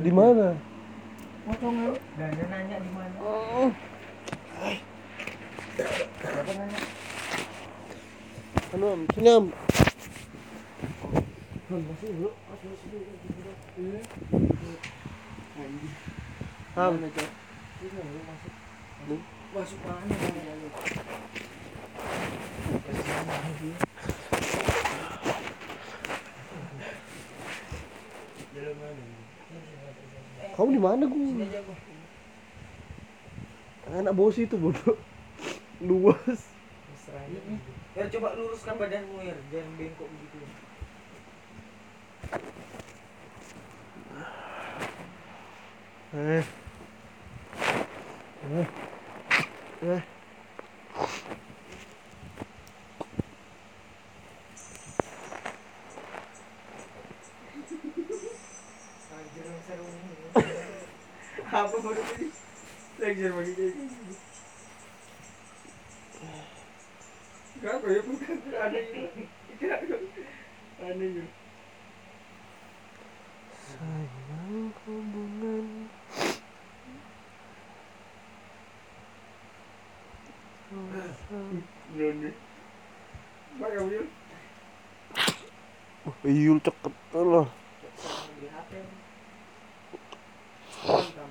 Di mana? Potong dia nanya di mana. Nanya? Anu, sini Am. Mana, masuk. Nih. Masuk mana? Mana lu? Kasihan lagi. Dalam mana? Kamu di mana gue? Anak bos itu bodoh. Luas. Ya coba luruskan badanmu ya, jangan bengkok begitu. Eh. Eh. Eh. Anjir yang seru ini. Apa baru tadi? Lecture bagi. Kenapa ya bukan aneh juga. Kenapa? Aneh juga. Sayang hubungan. Iyul ceket lah. Di HP. Mantap.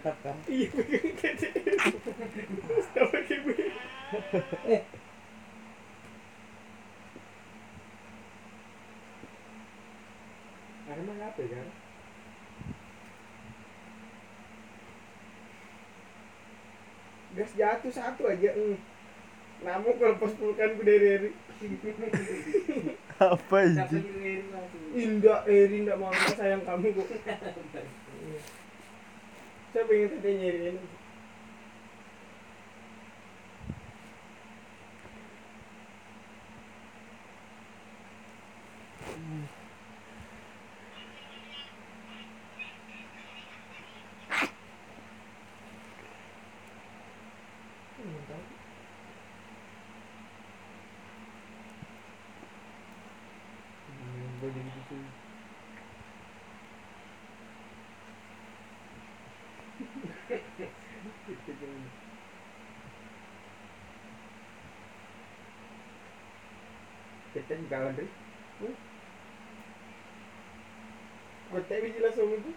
Tersantap kan? Iya, kayak begini. Eh. Ada mana apa kan? Gas jatuh satu aja. Mm. Namun kalau pas pulkan ku dari Eri. Apa ini? Indah Eri ndak mau sayang kamu kok. Saya pengen tadi nyariin. Kita juga Andri. Gue tahu jelas sama itu.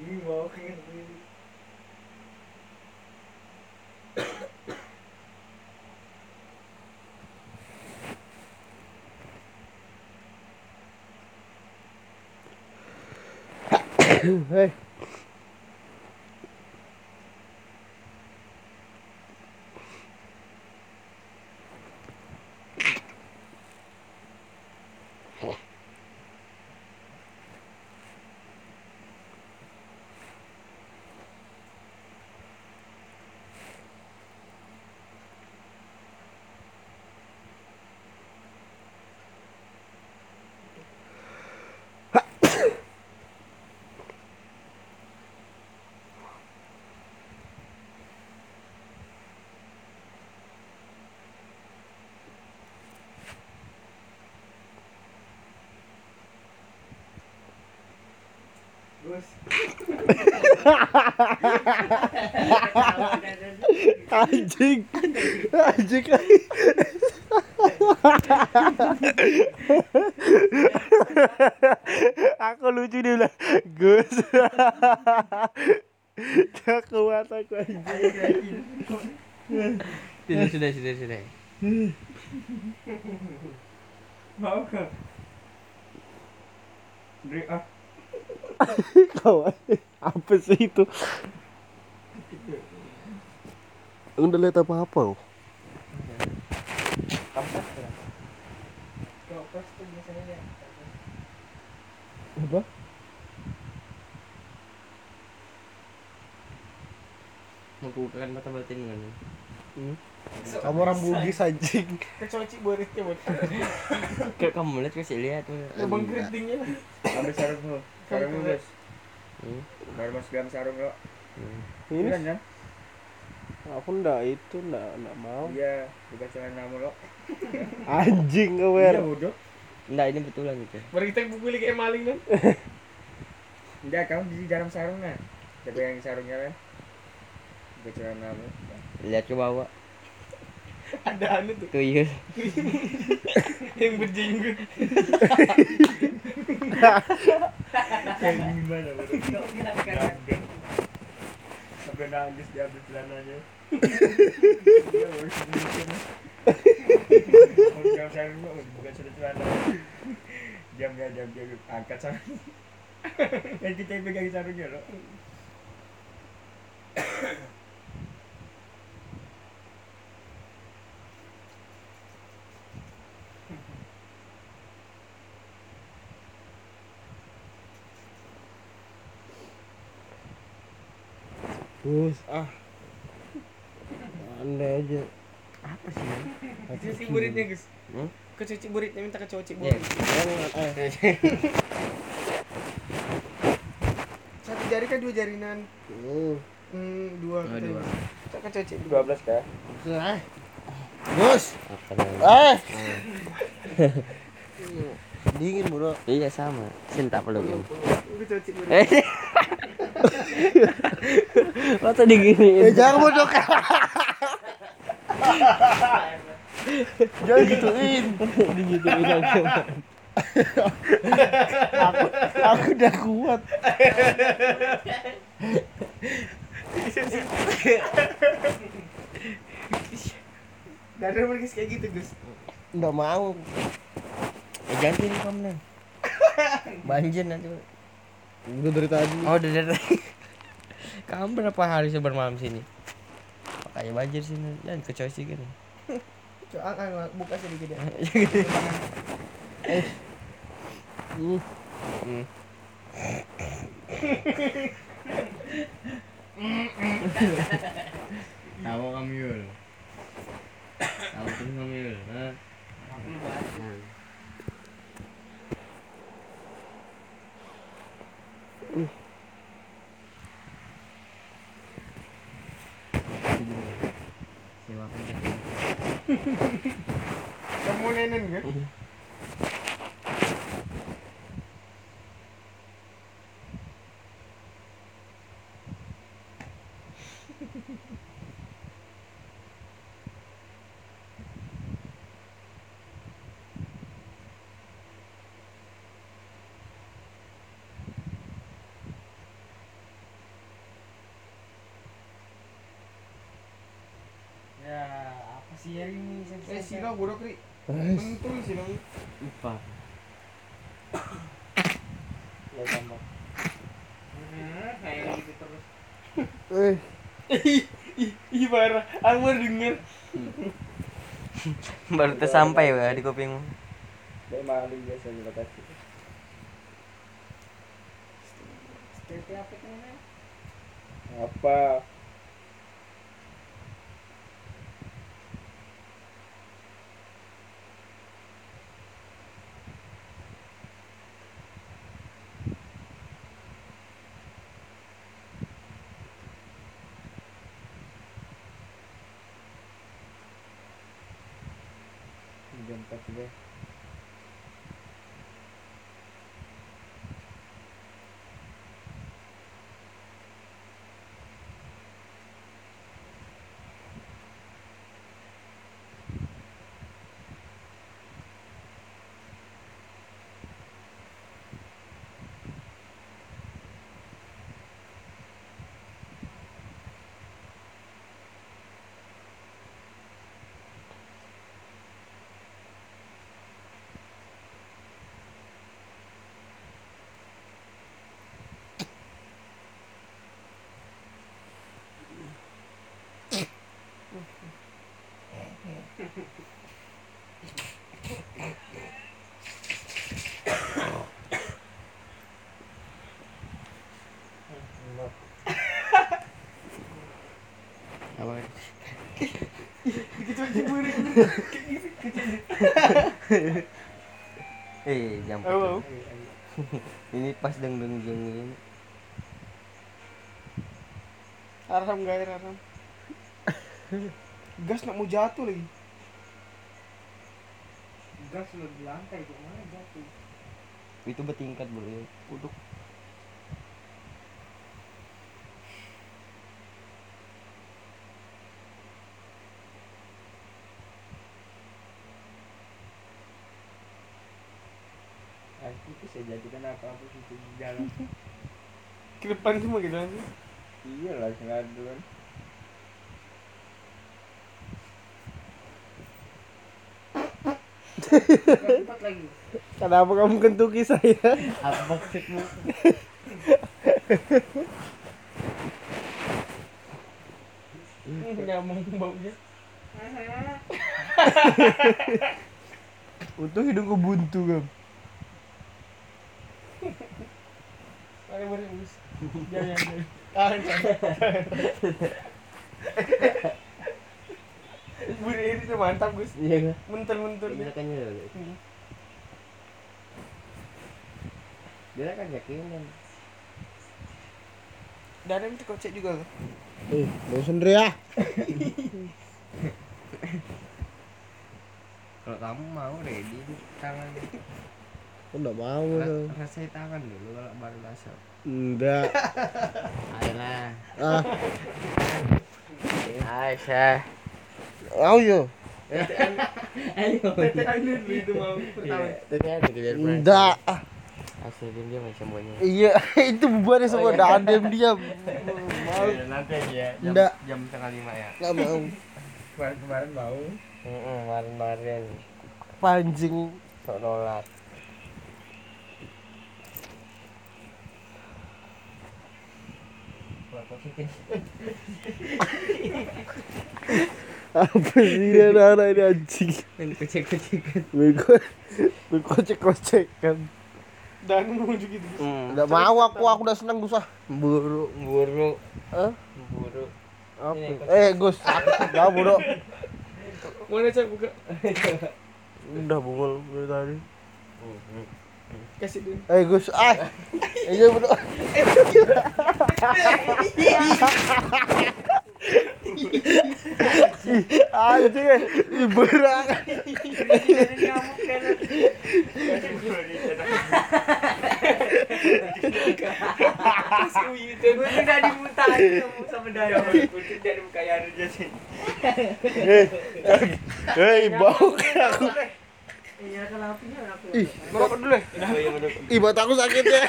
Ini mau kena Hei. Gus. Anjing. Anjing. aku lucu dia bilang Gus Gak kuat aku anjing Sudah, sudah, sudah, sudah. Mau ke? Dri ah. Kawan, apa sih itu? Udah lihat apa-apa? oh? Ya. Tuh biasanya ya. Apa? membukakan mata batin kan Hmm? Kamu orang bugis anjing. Kecoci buritnya buat. kayak kamu lihat kasih lihat Lubang keritingnya. Ambil sarung lo. Sarung lo, Guys. Hmm. Baru masuk dalam sarung lo. Ini kan? Aku ndak itu ndak ndak mau. Iya, bukan celana lo. Anjing Iya, aware. bodoh. enggak ini betulan gitu Baru kita pukuli kayak maling kan. Enggak, kamu di dalam sarung kan? Tapi yang sarungnya kan? Bukan celana lo. lihat ke bawah Ada anu tuh tuyul yang berjenggot. Kayak gimana, bodoh? Sampai nangis diambil celananya. Iya, harus dibikin. Mau di dalam sarung lo, bukan celana. Diam ya, diam, diam. Angkat sarung. Kan kita yang pegang sarungnya lo. Gus, ah. Anda aja. apa sih? Kecoci buritnya guys. Hmm? Kecoci buritnya minta kecoci Ya, burit. Eh, Satu jari kan dua jarinan. Hmm. Hmm, dua. Oh, dua. Kita kecoci. 12 kah? Eh. Gus. apa namanya? Eh. Dingin, Bro. iya sama cinta peluk ini Kecoci burit. eh masa diginiin Eh, jangan bodoh. jangan gituin. digituin aku Aku aku udah kuat. Gak ada mereka kayak gitu Gus. Nggak mau. Eh ganti nih kamu Nan. banjir nanti Udah dari tadi. oh udah dari kamu berapa hari sih bermalam sini makanya banjir sini jangan kecoci gini Coba ah, ah, buka sedikit ya. Hmm. Hmm. Tahu kamu Yul. Tahu kamu Yul. Kamu nenen kan? Sila bodoh kri. Eh, Pentul sila. Lupa. Ya tambah. Kayak gitu terus. eh. Ih parah. Aku baru denger. Baru tersampai ya di kupingmu. Dari maling biasa juga kasih. Seperti apa eh jam ini pas deng deng deng ini aram gair aram. Gas nak mau jatuh lagi gas lo di lantai kok mana jatuh Itu bertingkat bro. ya. Uduk. Aku tuh saya jadikan apa-apa situ di jalan. Ke depan semua gitu nanti. iya lah sengaja kan. Lagi Kenapa kamu kentuki saya? Apa maksudmu? Nyamuk baunya. Untung hidungku buntu kan. Ayo boleh. Jangan jangan. Ah, jangan. Ini mantap Gus. Iya kan? Muntur-muntur. Dia kan ya. Dia kan yakin. Dan itu kocek juga kan? Eh, mau sendiri ya? Kalau kamu mau ready di tangan. Aku enggak mau. Ra- Rasai tangan dulu kalau baru rasa. Enggak. Ayolah. Ah, Aisyah. yo. Ayo. Ah, Asli dia dia macam semuanya. Iya, itu bubarnya semua dah diam diam. Ya, nanti aja ya. Jam, jam setengah lima ya. Enggak mau. Kemarin kemarin mau. Heeh, kemarin-kemarin Panjing. sok? Apa sih ini anak-anak ini anjing? Main kucing-kucingan. Bego. Kocek-kocek kan. Dan mau gitu. Hmm. Enggak mau aku, aku udah senang Gus ah. Buru, buru, Hah? buru. Apa? Ini, Eh, Gus, enggak bodoh. Mana cak buka? Udah bungul dari tadi. Kasih dia. Eh, Gus, ah. Iya bodoh. Anjing, eh. Gue udah kamu sama Daya dari muka air aja sih. Hei, bau aku. iya aku Ih, Merokok dulu ya. Iya bener. ih mataku sakit ya.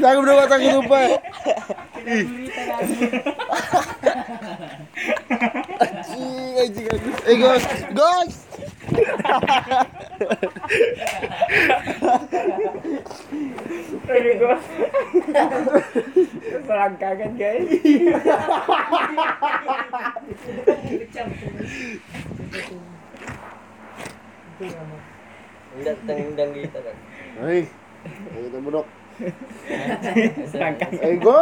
Sakit udah mataku lupa. Anjing, anjing, anjing. Eh, guys, guys. Ini. Selangkangan guys. Enggak tendang kita kan. Hei, kita bodok. Selangkah. Eh, gue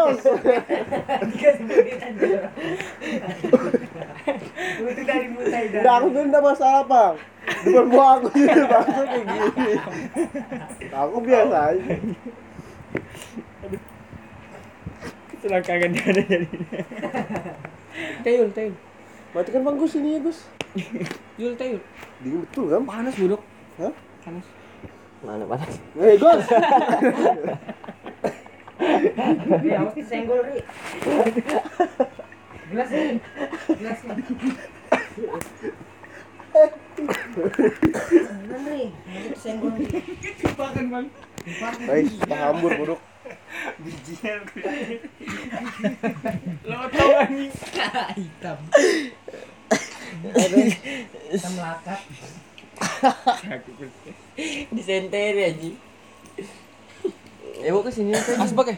tuh dari mutai dah Udah aku tuh enggak masalah, Bang. Depan gua aku sih bangsa kayak gini. Aku biasa aja. Selangkangan dia ada jadi. Tayul, tayul. Matikan Bang Gus ini ya, Gus. Yul, tayul. Dingin betul kan? Panas budok. Hah? Panas. Mana panas? Eh, Gus. Ri, awas kesenggol Ri gelas nih gelas nih Ri nanti kesenggol Ri Makan bang. Hei, hambur bodok. Bijinya Lo tau hitam Disenteri aja. Mau ke sini tadi. Asbak ya?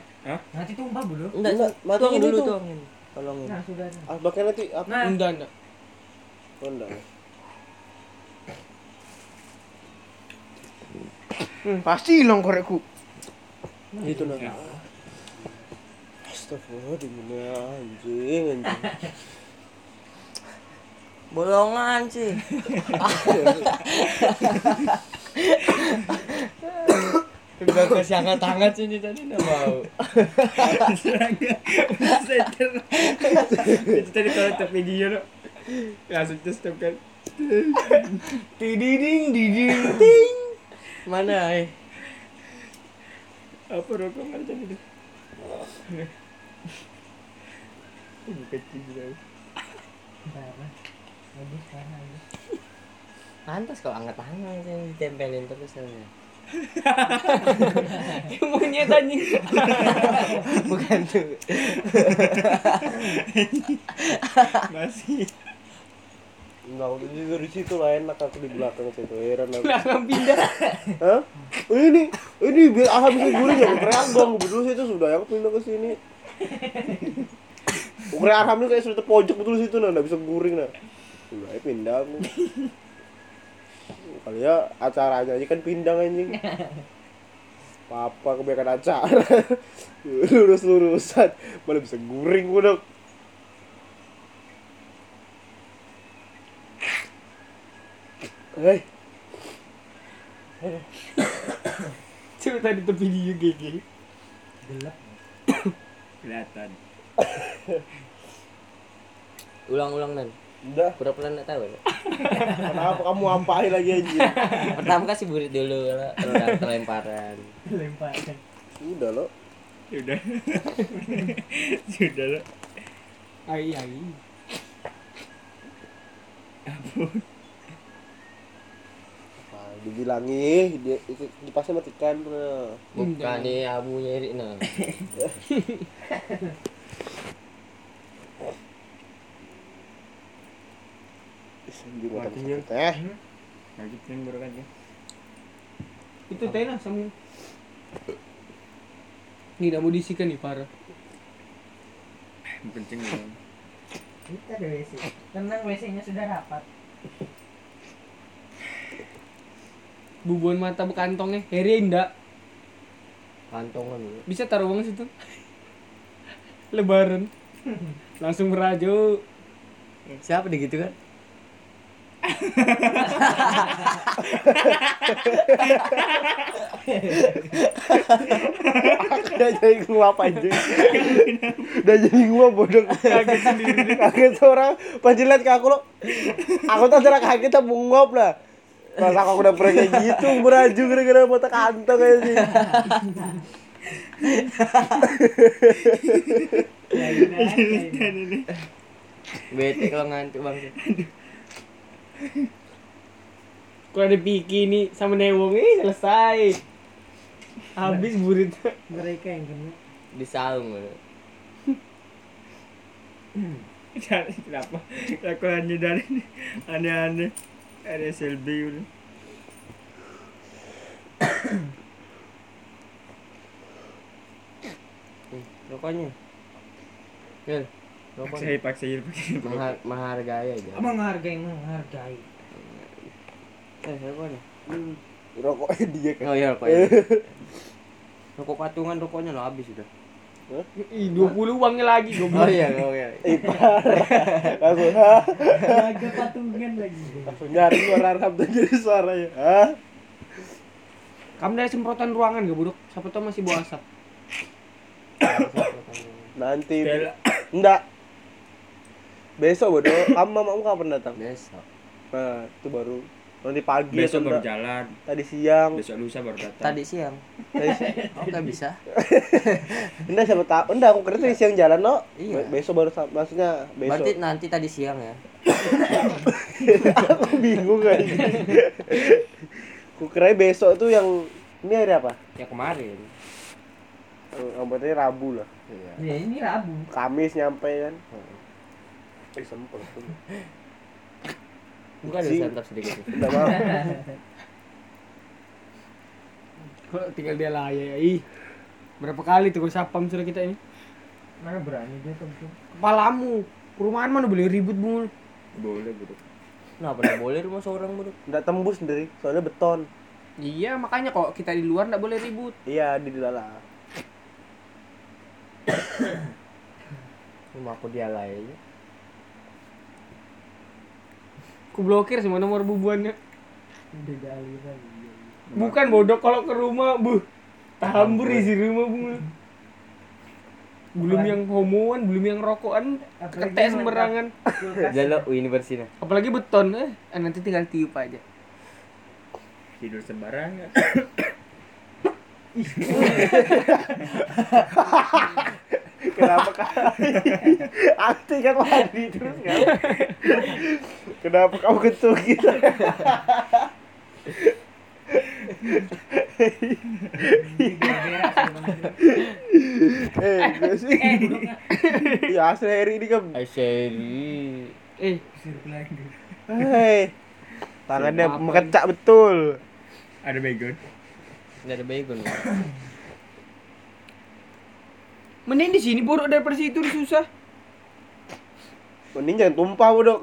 nanti tumpah bodoh Enggak, Enggak, dulu tuangin. Tolongin. nah sudah. Ah, bakal nanti apa? nah Enggak, enggak. Oh, enggak. Hmm, pasti hilang korekku. Itu nah. Astagfirullah di mana anjing anjing. Bolongan sih. Enggak kasih angkat tangan sini tadi enggak mau. Tadi kalau top video no. Langsung terus stop kan. Diding diding ting. Mana eh? Apa rokok mana tadi tu? Ini kecil dah. Parah. Bagus parah. Pantas kalau angkat tangan sih ditempelin terus soalnya. Monyet anjing. Bukan tuh. Masih. Enggak, aku di dari situ lah enak aku di belakang situ heran aku. Belakang pindah. Hah? Oh, ini, ini biar aha bisa guring ya, kira gong betul situ sudah aku pindah ke sini. Arham ini kayak sudah terpojok betul situ nah, nggak bisa guring nah. Sudah pindah aku. Kali ya acaranya aja kan pindah anjing. Papa kebanyakan acara. Lurus-lurusan, malah bisa guring udah. Hei, Coba tadi tuh video GG. Gelap. Kelihatan. Ulang-ulang dan. Udah. Pura-pura enggak tahu. ya? Kenapa kamu ampahin lagi anjing? Pertama kasih burit dulu lah, udah terlemparan. Lemparan. Udah lo. Sudah. Sudah lah. Ai ai. Nah, dibilangi dia dipasnya matikan. Bukan nih abunya Erik nah. Mata Matinya. sakit, Eh, kan ya. Itu tena sama Ini dah mau diisikan nih parah. Kencing dong. Kita ada WC. Tenang WC-nya sudah rapat. Bubuan mata bekantongnya. Heri enggak. Kantongan. Bisa taruh uang situ. Lebaran. Langsung merajo. Siapa deh gitu kan? Udah jadi nguap anjing. udah jadi nguap bodoh. Kaget sendiri. Kaget orang pas lihat ke aku lo. Aku tuh antara kaget sama nguap lah. Pas aku udah pernah kayak gitu, beraju gara-gara mata kantong kayak sih. Bete kalau ngantuk bang. Kalau ada Piki nih sama Newong eh selesai. Habis burit. Mereka yang kena. Di saung kenapa? Aku hanya dari aneh-aneh. Ada SLB gitu. Rokoknya. Rokoknya. Paksain, paksain, paksain. Mahar, menghargai aja. Menghargai, menghargai. Eh, rokoknya. Rokoknya dia kan. Oh iya rokoknya. Rokok patungan rokoknya lo habis sudah. Ih, 20 uangnya lagi Oh goblok. iya, oh iya. Eh parah. Aku ha. Jaga patungan lagi. Langsung nyari suara Arham tuh jadi suaranya. Hah? Kamu dari semprotan ruangan gak buruk? Siapa tau masih bawa asap. Nanti. Enggak. Besok bodoh. Kamu mamamu kapan datang? Besok. Nah, itu baru nanti pagi Besok atau baru enggak? jalan. Tadi siang. Besok lusa baru datang. Tadi siang. Tadi siang. Oh, nggak bisa. Enggak siapa tahu. Enggak, aku kira tadi siang jalan, no. Iya. Be- Besok baru maksudnya besok. Berarti nanti tadi siang ya. aku bingung kan. Aku kira besok tuh yang ini hari apa? Ya kemarin. Yang berarti Rabu lah. Iya. Ya ini Rabu. Kamis nyampe kan. Eh, sempet. Bukan ada santap sedikit. Udah mau. Kok tinggal dia lah ya. Ih. Berapa kali tuh sapam sudah kita ini? Mana berani dia tuh. Kepalamu. Perumahan mana boleh ribut mulu. Boleh, bro. Kenapa nggak boleh rumah seorang bro? Enggak tembus sendiri, soalnya beton. Iya, makanya kok kita di luar nggak boleh ribut. Iya, di dilala. Rumah aku dia lah ya. Ku blokir semua nomor bubuannya. Beda aliran. iya, iya. Bukan bodoh kalau ke rumah, bu. Tahambur isi rumah bunga. Belum Apalagi- yang homoan, belum yang rokokan, Apalagi ketek sembarangan. Jalo, nah. Apalagi beton, eh. eh, nanti tinggal tiup aja. Tidur sembarangan. Kenapa kali? Aku tinggal mandi terus kan? Kenapa kamu ketuk gitu? Berak sama. Eh, gue sih. Ya asli Heri ini kan. Aisyari. Eh. Hei. Tangannya mengecak betul. Ada baygon. Ini ada baygon. Mending di sini buruk daripada situ susah. Mending jangan tumpah, Bodok.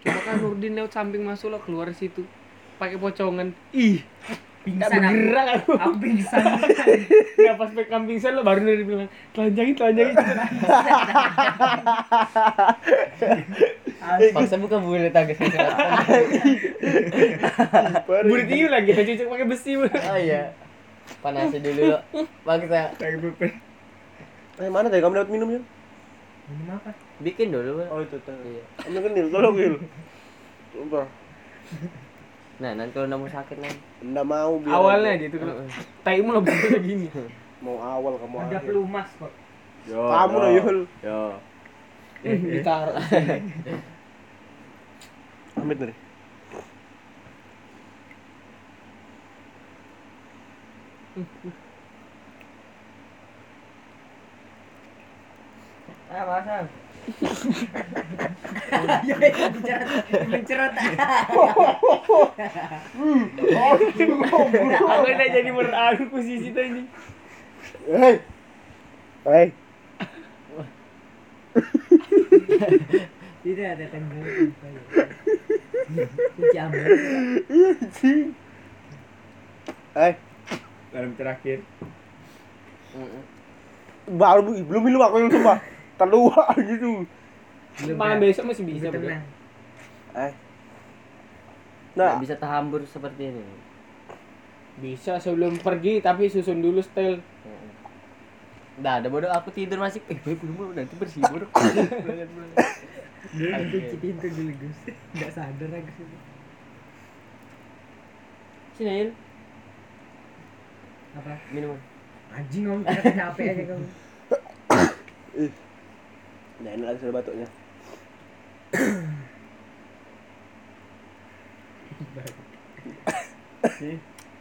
Coba kan Nurdin lewat samping masuk lo keluar situ. Pakai pocongan. Ih, Pingsan bergerak aku. Aku pingsan. Nggak pas pegang pingsan lo baru Nurdin bilang, telanjangin, telanjangin. Paksa buka bulat agak Burit ini lagi kita cucuk pakai besi. Bu. Oh iya. Panasin dulu lo. Paksa. Kayak bukan. Eh, mana tadi kamu dapat minum ya? Minum apa? Bikin dulu. Oh, itu tuh. Iya. Kamu kan Nil, tolong Nil. Sumpah. Nah, nanti kalau nemu sakit nih. Nggak mau biar Awalnya aja. aja itu kan. Tai mu lo kayak gini. mau awal kamu Ada akhir. pelumas kok. Yo. Kamu lah Yul. Yo. Ditaruh. Amit nih. Ah, masa. Ya, ya. Aku jadi posisi tadi. Hei. Hei. Tidak ada ambil. Hei. Dalam terakhir. Baru belum minum aku yang sumpah. Terluar gitu. Malam besok masih bisa. Tenang. Eh. Nggak Nah, bisa tahambur seperti ini. Bisa sebelum pergi tapi susun dulu style. Udah, ada bodoh aku tidur masih. Eh, gue belum nanti bersih bodoh. Dulu kunci pintu dulu Gus. Enggak sadar aku sih. Sini, Yul. Apa? Minuman. Anjing kamu kena capek aja kamu. Nah, ini lagi sudah batuknya.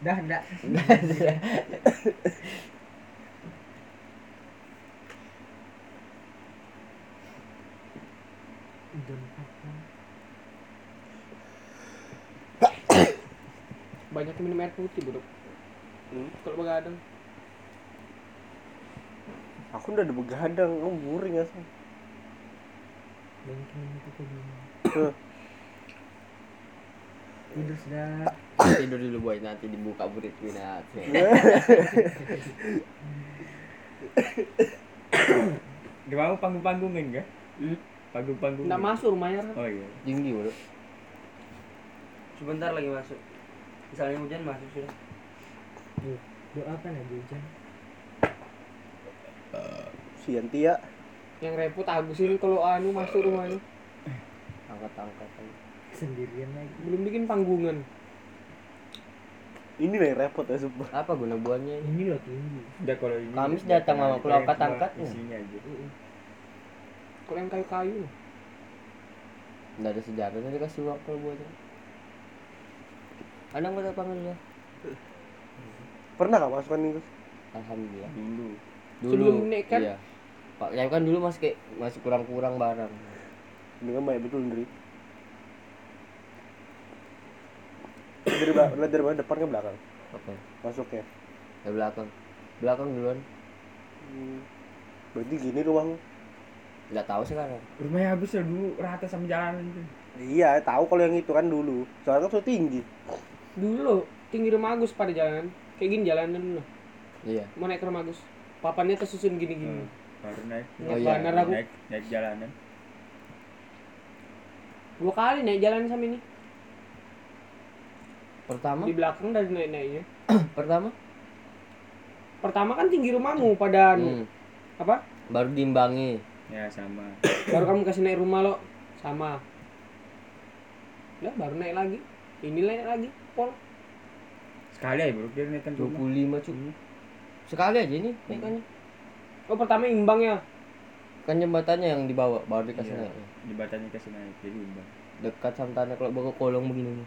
Dah, apa? Banyak minum air putih, Bro. Hmm. Kalau begadang. Aku udah ada begadang, kamu boring ya. Banyak. Tidur sudah. tidur dulu boy nanti dibuka burit binat. Gak mau panggung-panggungin gak? Hmm? Panggung-panggung. Nggak masuk rumahnya. Oh iya. Tinggi bodoh. Sebentar lagi masuk. Misalnya hujan masuk sudah. Doa kan ya hujan. Si Yantia. Yang repot Agus ini kalau anu masuk rumahnya. Angkat-angkat. Sendirian lagi. Belum bikin panggungan. Ini lah repot ya sumpah. Apa guna buahnya ini? Ini loh tinggi. Udah kalau ini. Kamis datang, Mama. Kalau yang angkat-angkat, cuma Isinya aja. Kalau yang kayu-kayu. Nggak ada sejarahnya dikasih uang kalau buahnya. Ada nggak ada panggil ya? Pernah gak masukkan ini? Gus? Alhamdulillah. Dulu. Dulu. Sebelum nikah? Iya. Pak, ya kan dulu masih kayak masih kurang-kurang barang. Ini kan banyak betul Ndri. Dari belakang, lihat dari mana depan ke belakang. Oke. Masuknya. Ya belakang. Belakang duluan. Hmm. Berarti gini rumahmu. Nggak tahu sekarang. Rumahnya habis ya dulu rata sama jalanan itu. Iya, tahu kalau yang itu kan dulu. Soalnya kan sudah tinggi. Dulu tinggi rumah Agus pada jalan kayak gini jalanan dulu Iya. mau naik ke rumah Agus papannya tersusun gini-gini Hmm. Baru naik Naik Oh, iya. banner aku. naik naik jalanan. Dua kali naik jalan sama ini. Pertama, di belakang dari naik naiknya pertama. pertama kan tinggi rumahmu pada anu Hmm. apa? Baru diimbangi. ya sama. Baru kamu kasih naik rumah lo. Sama. Ya baru naik lagi. Ini naik lagi pol. Sekali aja bro. Dia naikkan rumah. 25 cuk. Sekali aja ini naikannya. Oh pertama imbang ya Kan jembatannya yang dibawa baru dikasih Iya. naik. jembatannya kasih naik jadi imbang Dekat sama tanah kalau bawa kolong begini.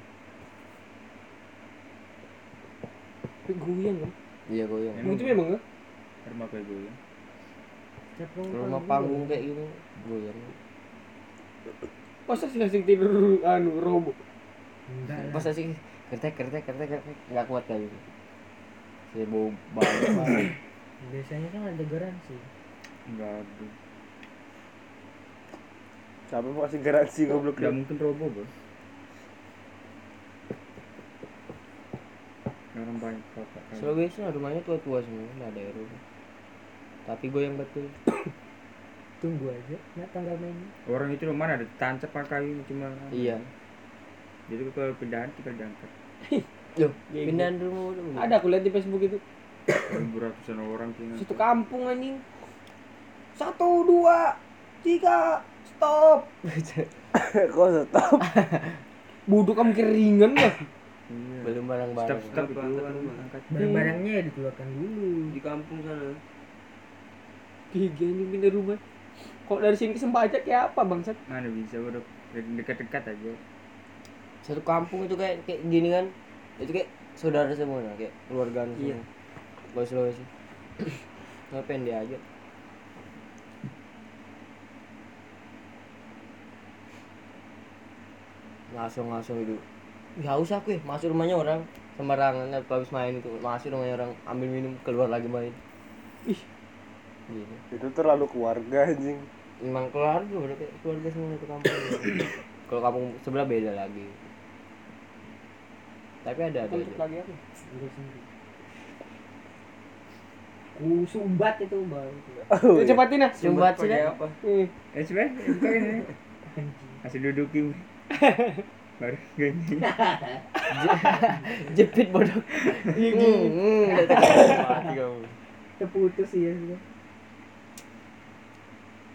tapi goyang kan Iya goyang. Emang itu memang kan rumah kayak ya Rumah panggung kayak gini goyang. masa sih kasih tidur anu robo Pas sih kertek kertek kertek kertek nggak kuat kayak gitu. Saya bau banget. Biasanya kan ada garansi. enggak bro Siapa mau kasih garansi goblok Nggak mungkin robo bro orang banyak kayak Sulawesi mah rumahnya tua-tua semua, nggak ada yang rumah. Tapi goyang betul. Tunggu aja, nggak tanggal mainnya. orang itu rumah ada tancap pakai kayu cuma Iya. jadi kalau pindahan tinggal diangkat Loh, Iya, pindahan rumah ada aku lihat di Facebook itu beratusan orang tinggal satu kampung anjing satu dua tiga stop Kok stop? buduk kamu keringan lah Iya. Belum barang-barang. stop stop Barang-barangnya ya dikeluarkan dulu. di kampung sana. gigi anjing pindah rumah kok dari sini ke Sembaca kayak apa bangsat mana bisa bro dekat-dekat aja Satu kampung itu kayak kayak gini kan. Itu kayak saudara semua nah, kayak keluarga semua. Iya. Kalau Sulawesi. Ngapain dia aja? Ngasong-ngasong itu. Ya haus aku ya, masuk rumahnya orang. Sembarangan apa habis main itu. Masuk rumahnya orang. Ambil minum keluar lagi main. Ih. Gitu. Itu terlalu keluarga anjing. memang keluarga udah kayak keluarga semua itu kampung. Kalau kampung sebelah beda lagi. Tapi ada ada, lagi aku Ku sumbat itu baru. Oh, iya. cepatin ah Sumbat sih dah. Eh, eh buka ini masih dudukin baru gini jepit bodoh iya, hmm, hmm, kamu Terputus ya. sudah.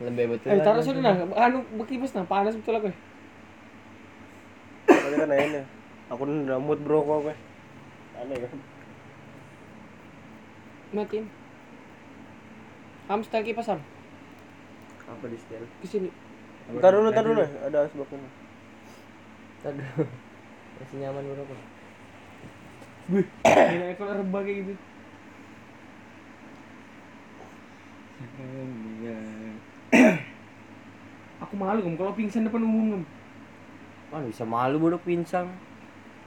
lebih betul eh lah, taruh sini nah anu bekipas nah panas betul aku Tadi kan nanya. Aku udah mood bro kok gue. Aneh kan. matiin Am setel kipas am apa di setel? Ke sini Ntar dulu, ntar dulu. Ada sebabnya. Tadi masih nyaman berapa Gila ekor rebah kayak gitu. Aku malu kamu kalau pingsan depan umum kamu kan bisa malu bodoh pinsang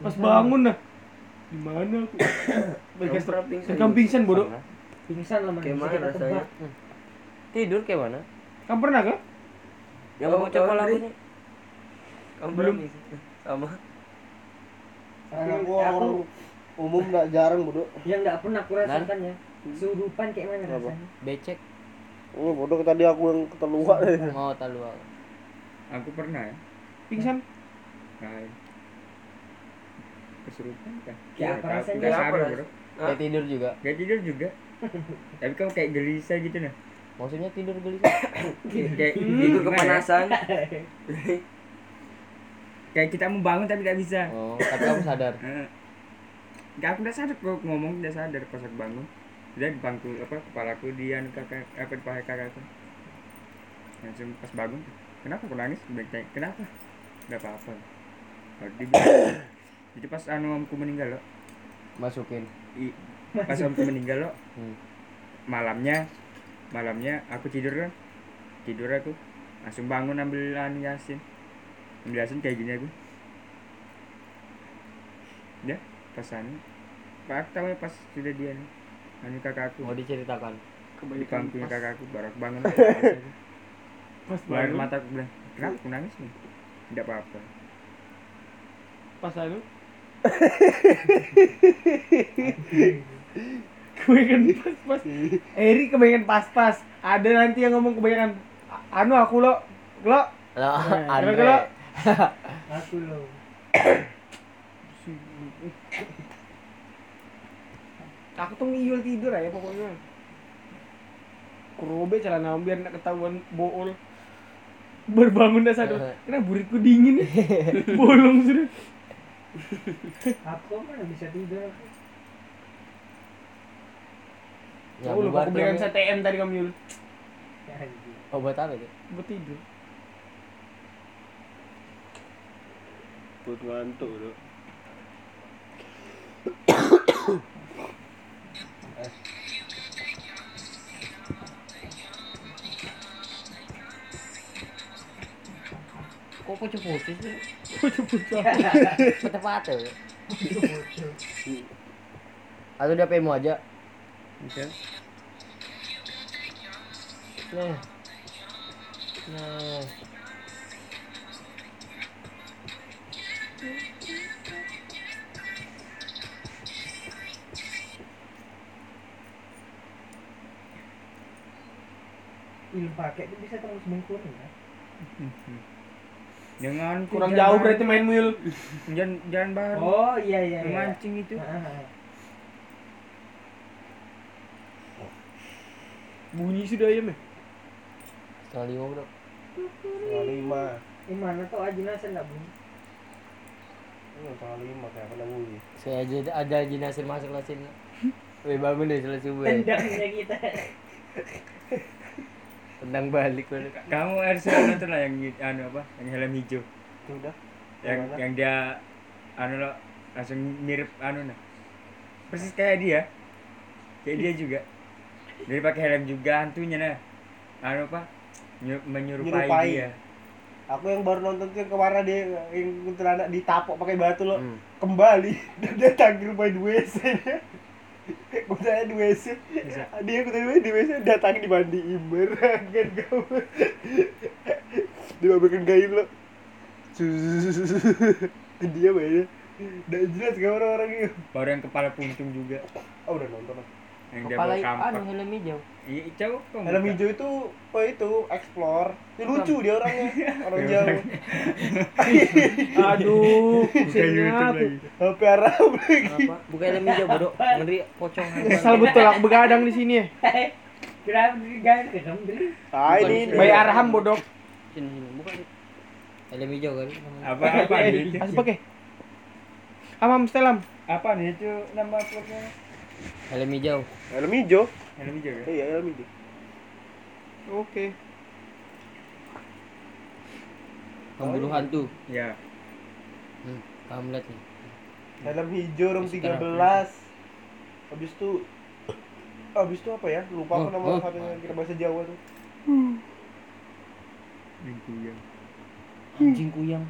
pas bangun nah di mana aku? Kamu pingsan bodoh. Pingsan lah kayak manusia mana kita rasanya tebak. tidur kayak mana kamu pernah kan yang Oh, Dri. aku nih Kamu Belum. belum sama Aku, Gua aku orang umum nggak jarang bodoh. yang nggak pernah aku rasakan ya. Hmm. Surupan kayak mana Kenapa? rasanya? becek Oh bodoh tadi aku yang ketelua. mau talu aku pernah ya pingsan Nah, kesurupan kan Kayak apa rasanya? Kayak apa kayak tidur juga Gak tidur juga tapi kamu kayak gelisah gitu nah? Maksudnya tidur gelisah? Kayak tidur gimana ya? kepanasan kayak kita mau bangun tapi gak bisa. Oh tapi kamu sadar? Gak aku udah sadar. Kok ngomong udah sadar pas aku bangun. Udah di bangku apa kepalaku dia kakak apa di paha kakakku. Langsung pas bangun kenapa aku nangis? Kayak kenapa? Nggak apa-apa. Jadi pas anu omku meninggal loh masukin? I- pas omku meninggal loh Hmm. malamnya malamnya aku tidur kan tidur aku. Langsung bangun ambil anu yasin. Ambil yasin kayak gini aku. Ya pas anu. Pak aku tahu ya pas sudah dia nih anu kakakku mau diceritakan. Di bangkunya kakakku baru aku bangun. Pas bangun. mata aku bilang kenapa aku nangis nih tidak apa-apa. Pas anu kebanyakan pas-pas. Eri kebanyakan pas-pas. Ada nanti yang ngomong kebanyakan "A- anu aku lo lo. Nah, Andre. kalau- Aku loh. aku tuh ngiyul tidur aja pokoknya. Kurobe celana biar nggak ketahuan bool. Berbangun dah sadar karena buritku dingin bolong sudah. Aku mana bisa tidur aku. Ya, oh lupa aku belikan tuh. CTM tadi kamu Yul Ya, anjing. Obat apa itu? buat tidur Buat ngantuk lu. Kok pucuk-pucuk sih? pucuk-pucuk Patah-patah. Atau dia PMU aja. Bisa. Nah. Nah. Ilmu pakai itu bisa tembus bengkur ya. Jangan kurang jangan jauh berarti main Yul Jangan jangan bahan. Oh iya iya. iya. Memancing itu. Ah, bunyi sudah ya meh Setengah lima bro. Setengah lima. Ini mana tuh aja nasi enggak bunyi. Ini setengah lima kayak kena bunyi. Saya aja ada jenazah masuk lah sini. Weh bangun deh selesai subuh. ya. Tendangnya kita. Tendang balik balik. Kamu harus nonton lah yang anu apa? Yang helm hijau. Itu udah. Yang Gimana? yang dia anu lo langsung mirip anu nah. Persis kayak dia. Kayak dia juga. Dia pakai helm juga hantunya nah. Anu apa? Menyerupai Menyerupai. dia. Aku yang baru nonton tuh yang kemarin dia yang kuntilanak ditapok pakai batu lo Hmm. kembali dan dia tanggil main di WC tanya di WC, dia tanya di WC datang dimandiin berangan kamu. Dibabekin kain lo. Dia mainnya. Udah jelas gak orang-orangnya. Baru yang kepala puntung juga. Oh udah nonton. Yang dia Kepala anu helm hijau. Iya, kok. Helm buka. hijau itu oh itu explore. Ini lucu dia orangnya, orang jauh. aduh Buka YouTube lagi. HP Arab lagi. Apa? Bukan helm hijau bodoh. Ngeri pocong. kesal betul aku begadang di sini ya Kenapa dulu? Ah ini bayi Arham bodoh Sini sini. Bukan. Helm hijau kali. Apa apa nih? asal pakai amam stelam Apa nih itu nama uploadnya? Helm hijau. helm hijau. Helm hijau ya? Iya helm hijau. oke Pemburu hantu. Ya. Hmm. Kamu lihat nih. Helm hijau room Sekarang. 13. Habis itu Habis itu apa ya? Lupa aku Oh, nama oh. satunya kira bahasa Jawa tuh. Minggu ya. Anjing kuyang.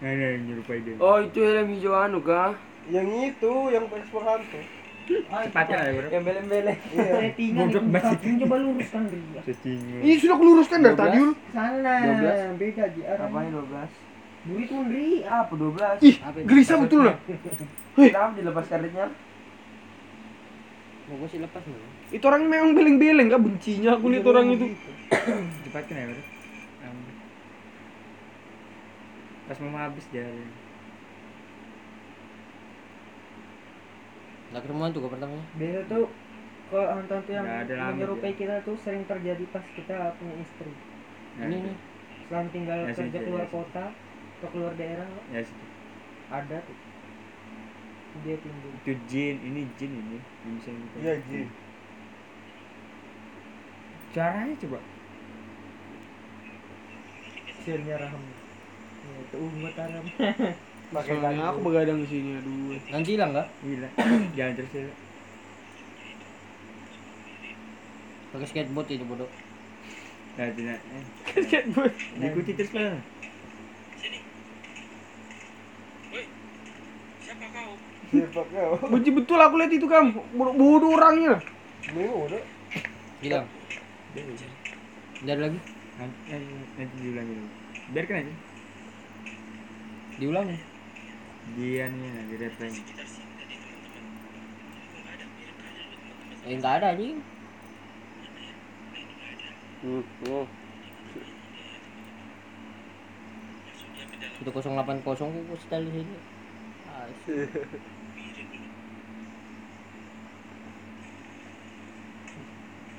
Nah, nah, yang nyerupai dia. Oh itu helm hijau anu kah? Yang itu yang ekspor hantu. Cepatnya lah, bro. Yang belem-belem. Iya. Banget. coba luruskan dulu. ya. Ini sudah luruskan dari tadi Yul Sana 12. beda di arah. Apa ini 12? Burit mundri. Apa 12? ih gelisah betul lah Kenapa dilepas karetnya? Mau gua sih lepas nih. itu orangnya memang beleng-beleng gak bencinya aku lihat orang itu Cepatkan ya, bro. Pas mau habis dia. Nggak ke rumah tuh gua pertamanya. Biasa tuh kalau hantu-hantu yang Nggak ada lama menyerupai dia. kita tuh sering terjadi pas kita punya istri. Nah, Ini nih. Selama tinggal Ya, kerja sih, keluar ya, sih. kota atau keluar daerah Ya, ada tuh. Dia timbul. itu jin, ini jin ini. Yang bisa kita. Iya, Jin. Caranya coba. Sirnya raham. Ya, itu umat Arab. Pakai soalnya aku begadang di sini aduh Nanti hilang nggak? Gila. Jalan terus ya. Pakai skateboard itu bodoh. Nah, tidak. Eh, skateboard diikuti terus lah. Siapa kau? benci betul aku lihat itu kamu bodoh, bodoh orangnya udah. Hilang. Dari lagi. Nanti, nanti diulangi dulu. Biarkan aja. Diulangi. Dia nih di reply Eh enggak ada anjing. Hmm, hmm. Itu 080 ku setel di sini. Ah,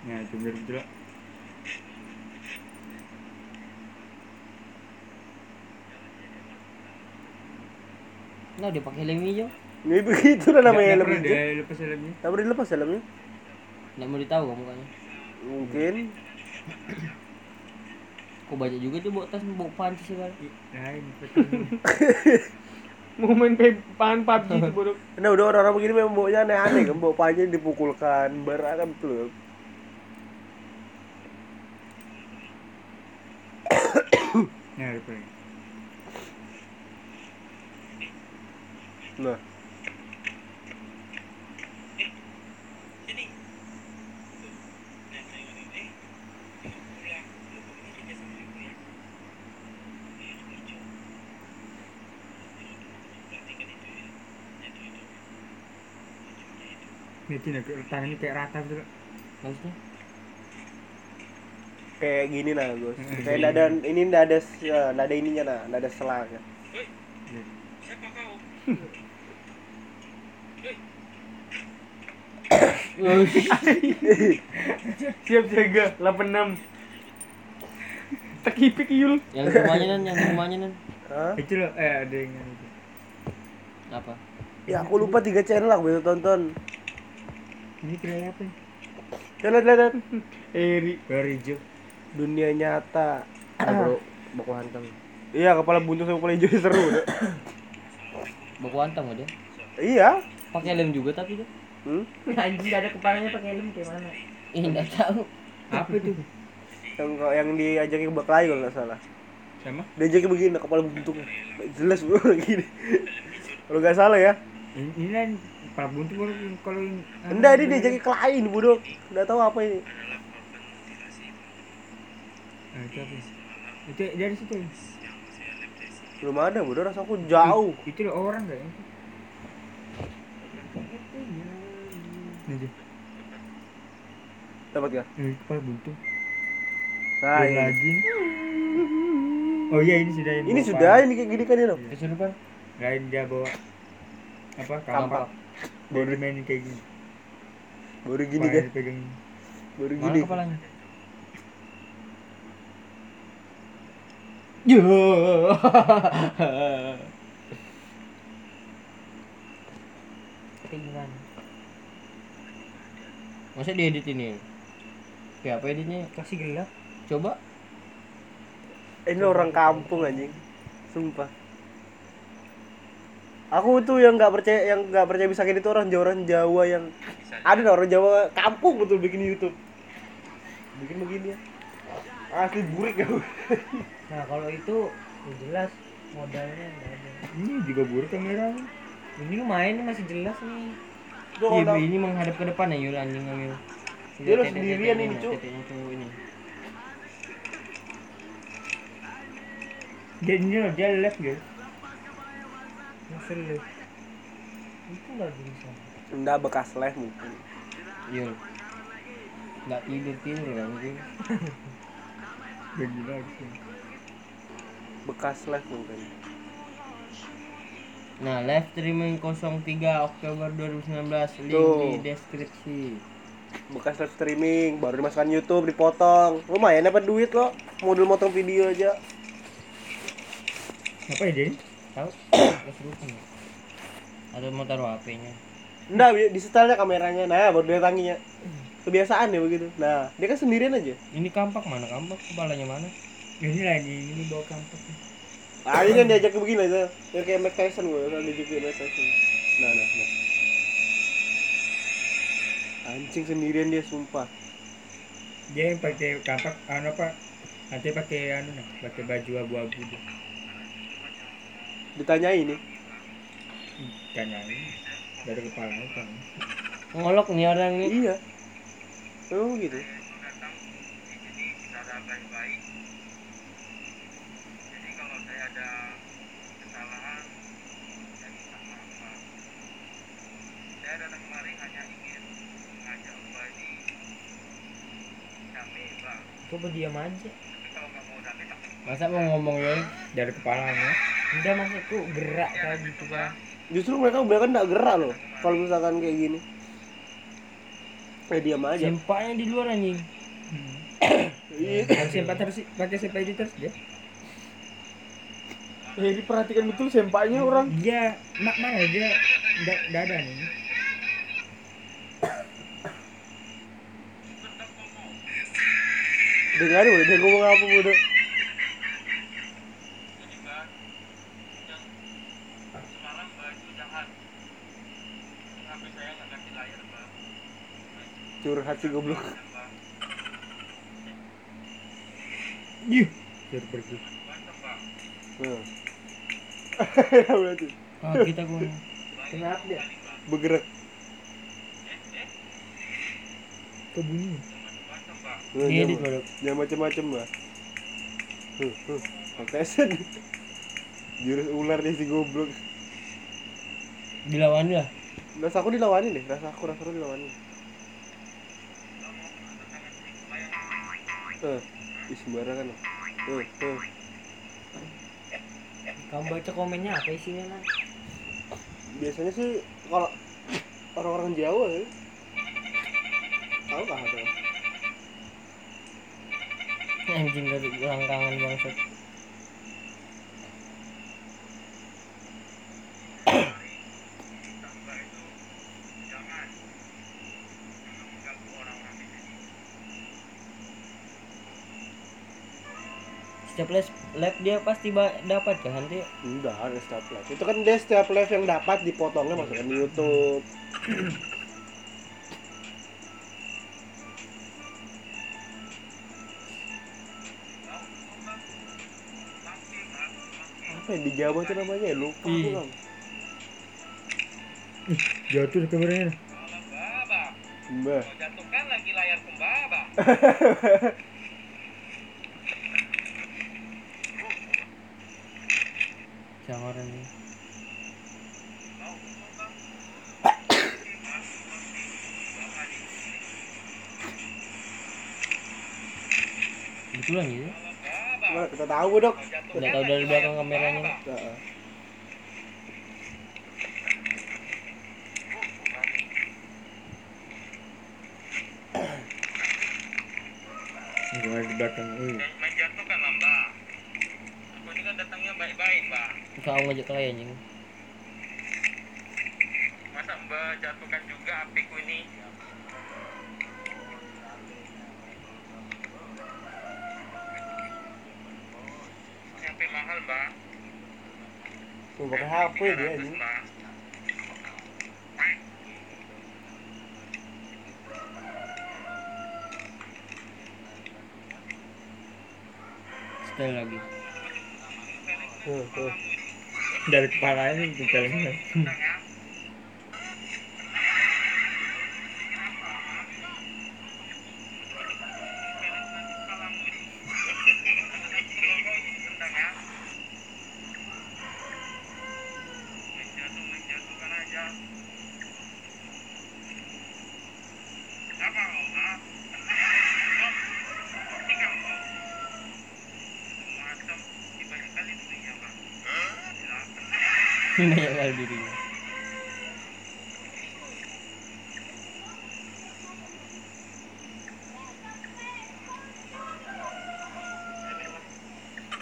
nah itu Nah, dia pakai helm hijau. Ini begitu lah namanya helm hijau. dia lepas helmnya Tak pernah dilepas helmnya? Enggak mau ditahu kamu mukanya. Mungkin. Kok banyak juga tuh bawa tas bawa panci segala. ini betul Mau main pan PUBG itu bodoh. Nah udah orang-orang begini memang baunya aneh-aneh kan, bau panjang dipukulkan, berat kan betul. nah Nah, ini nah tangannya kayak rata betul Maksudnya? kayak gini nah Gus. Kayak nggak ada ini nggak ada ya, nggak ada ininya nah, nggak ada selangnya. Siap jaga 86. Tekipik yul. Yang rumahnya nan, yang rumahnya nan. Hah? itu loh eh ada yang itu Apa? Ya aku lupa tiga channel aku bisa tonton. ini kira apa Lihat lihat lihat. Eri. baru hijau Dunia nyata. Ah, bro, baku hantam. Iya kepala buntung sama kepala hijau seru. Baku hantam aja. iya. Pakai helm juga tapi tuh. Hmm? Anjing gak ada kepalanya pakai helm kayak mana? Ih, enggak tahu. apa itu Yang yang diajakin ke Baklai kalau nggak salah. sama Diajakin begini kepala buntung. Jelas bro gini. Kalau nggak salah ya. ini, kan kepala buntu baru kalau yang Enggak, ini diajakin ke lain bodoh. Nggak tahu apa ini. nah, itu apa itu dari situ ya? Belum ada bodoh rasaku jauh. itu loh orang gak ya Ini dia. Dapat gak? Eh, kepala buntu Nah, ini. lagi oh iya ini sudah Ini sudah ini kayak gini kan ya loh. Kesurupan. lain dia bawa apa kampak baru mainin kayak gini Baru gini kan. dipegang Baru Mana gini. kepalanya? Yo. Tinggal. Masa diedit ini? Kayak apa editnya? Kasih gelap. Coba. Ini orang kampung anjing. Sumpah. Aku tuh yang nggak percaya yang nggak percaya bisa kayak itu orang Jawa orang Jawa yang ada orang Jawa kampung betul bikin YouTube. Bikin begini ya. Asli burik ya. Nah kalau itu ya jelas modalnya nggak ada. ini juga buruk kamera Ini lumayan nih masih jelas nih. Tuh Iya, ini menghadap ke depan ya Yul anjing Yul. Dia lu sendirian ini, Cuk. Ini. dia ini dia left gitu Masih lu. Itu nggak bisa. enggak bekas live mungkin. Yul. Enggak tidur tidur kan Yul. bagi lagi Bekas live mungkin. Nah, live streaming 03 Oktober 2019 link Tuh. di deskripsi. Bekas live streaming baru dimasukkan YouTube dipotong. Lumayan dapat duit lo. Modul motong video aja. apa ya jadi Tahu? Kesurupan. ya? Ada mau taruh HP-nya. Enggak, di setelnya kameranya. Nah, baru dia tanginya. Kebiasaan ya begitu. Nah, dia kan sendirian aja. Ini kampak mana? Kampak kepalanya mana? ini lah ini ini bawa kampak Ah, ini kan diajak begini aja. Ya kayak Mike Tyson gue, kan diajak ke Mike Tyson. Nah, nah, nah. Anjing sendirian dia sumpah. dia yang pakai kampak anu apa nanti pakai anu nah pakai baju abu-abu dia Ditanya ini. tanyain dari kepala kan Ngolok nih orang nih. Iya. Memang gitu. Coba diam aja. Masa mau ngomong ya? dari kepalanya Udah maksudku gerak kayak gitu kan. Justru mereka kebanyakan nggak gerak loh. Kalau misalkan kayak gini. Eh diam aja. Sempaknya di luar anjing. Iya. harus sempat terus pakai sempat itu terus dia Eh, diperhatikan betul sempaknya orang. dia mak mana dia nggak ada nih Dengar udah dia ngomong apa udah. Curhat sih goblok. Yuh, dia pergi. Nah. Berarti kita gua. Kenapa dia? bergerak. Kebunyi. Nah, Ngedit jangan, baru. jangan macem-macem lah. Huh, huh. Kontesan. Jurus ular nih si goblok. Dilawan lah. Rasa aku dilawanin deh, rasa aku rasa aku dilawanin. Eh, ih sembarangan loh. Eh, eh. Kamu baca komennya apa isinya man? Biasanya sih kalau orang-orang Jawa ya. Tahu kah ada? Anjing dari langkangan bangsat. Setiap les lab dia pasti dapat kan nanti ada setiap live. Itu kan dia setiap live yang dapat dipotongnya masukkan di YouTube. Apa yang di Jawa itu namanya ya? lupa aku Ih. Bang. Jatuh kameranya. Mbah. Jatuhkan lagi layar pembaba. jangan ini. Betulan gitu. Mana kita tahu dok. Udah tahu dari belakang kameranya. Heeh. Gua di belakang. Aku ini kan datangnya baik-baik mbak. Kau ngajak ke anjing. Masa mbak jatuhkan juga apiku ini? Tuh pakai HP dia ini. Sekali lagi. Tuh, tuh. Dari kepalanya itu Kali dirinya.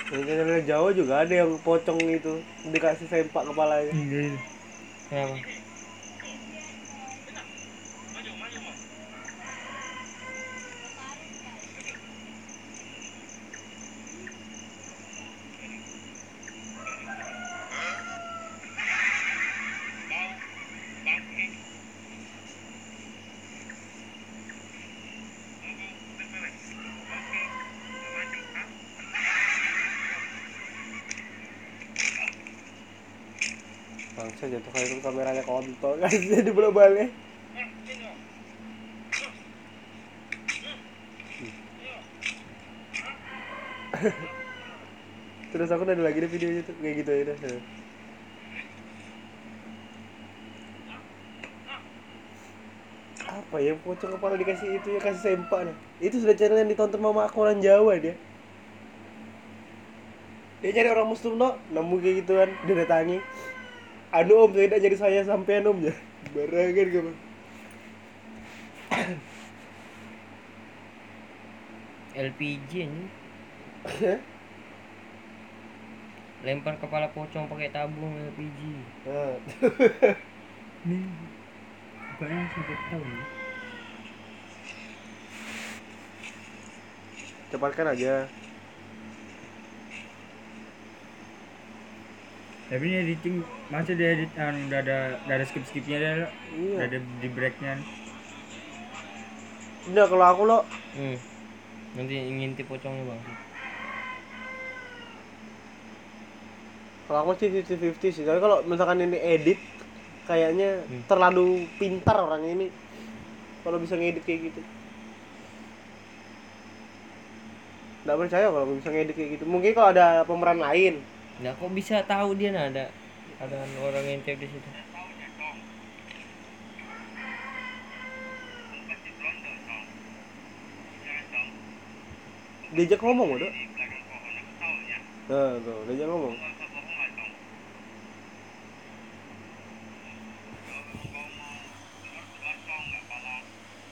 Yang Jawa juga ada yang pocong itu dikasih sempak kepalanya. Iya. Kenapa? Kali itu kameranya kontol kan jadi balik. Terus aku ada lagi deh videonya tuh kayak gitu aja dah. Apa ya pocong kepala dikasih itu ya kasih sempak nah itu sudah channel yang ditonton mama aku orang Jawa dia dia nyari orang muslim no nemu kayak gituan dia datangi anu om tidak jadi saya sampean om ya barangan kamu. LPG ini lempar kepala pocong pakai tabung LPG Nih. Bukannya sampai tahu nih. cepatkan aja Tapi ini editing masih dia edit anu udah ada udah ada skip skipnya udah iya. Ada di breaknya. udah kalau aku lo hmm. nanti ngintip pocongnya bang. Kalau aku sih 50-50 sih. Tapi kalau misalkan ini edit kayaknya Hmm. terlalu pintar orang ini. Kalau bisa ngedit kayak gitu. Nggak percaya kalau bisa ngedit kayak gitu. Mungkin kalau ada pemeran lain nah kok bisa tahu dia nah ada ada orang ngintip di situ? Diajak ngomong udah nah tuh diajak ngomong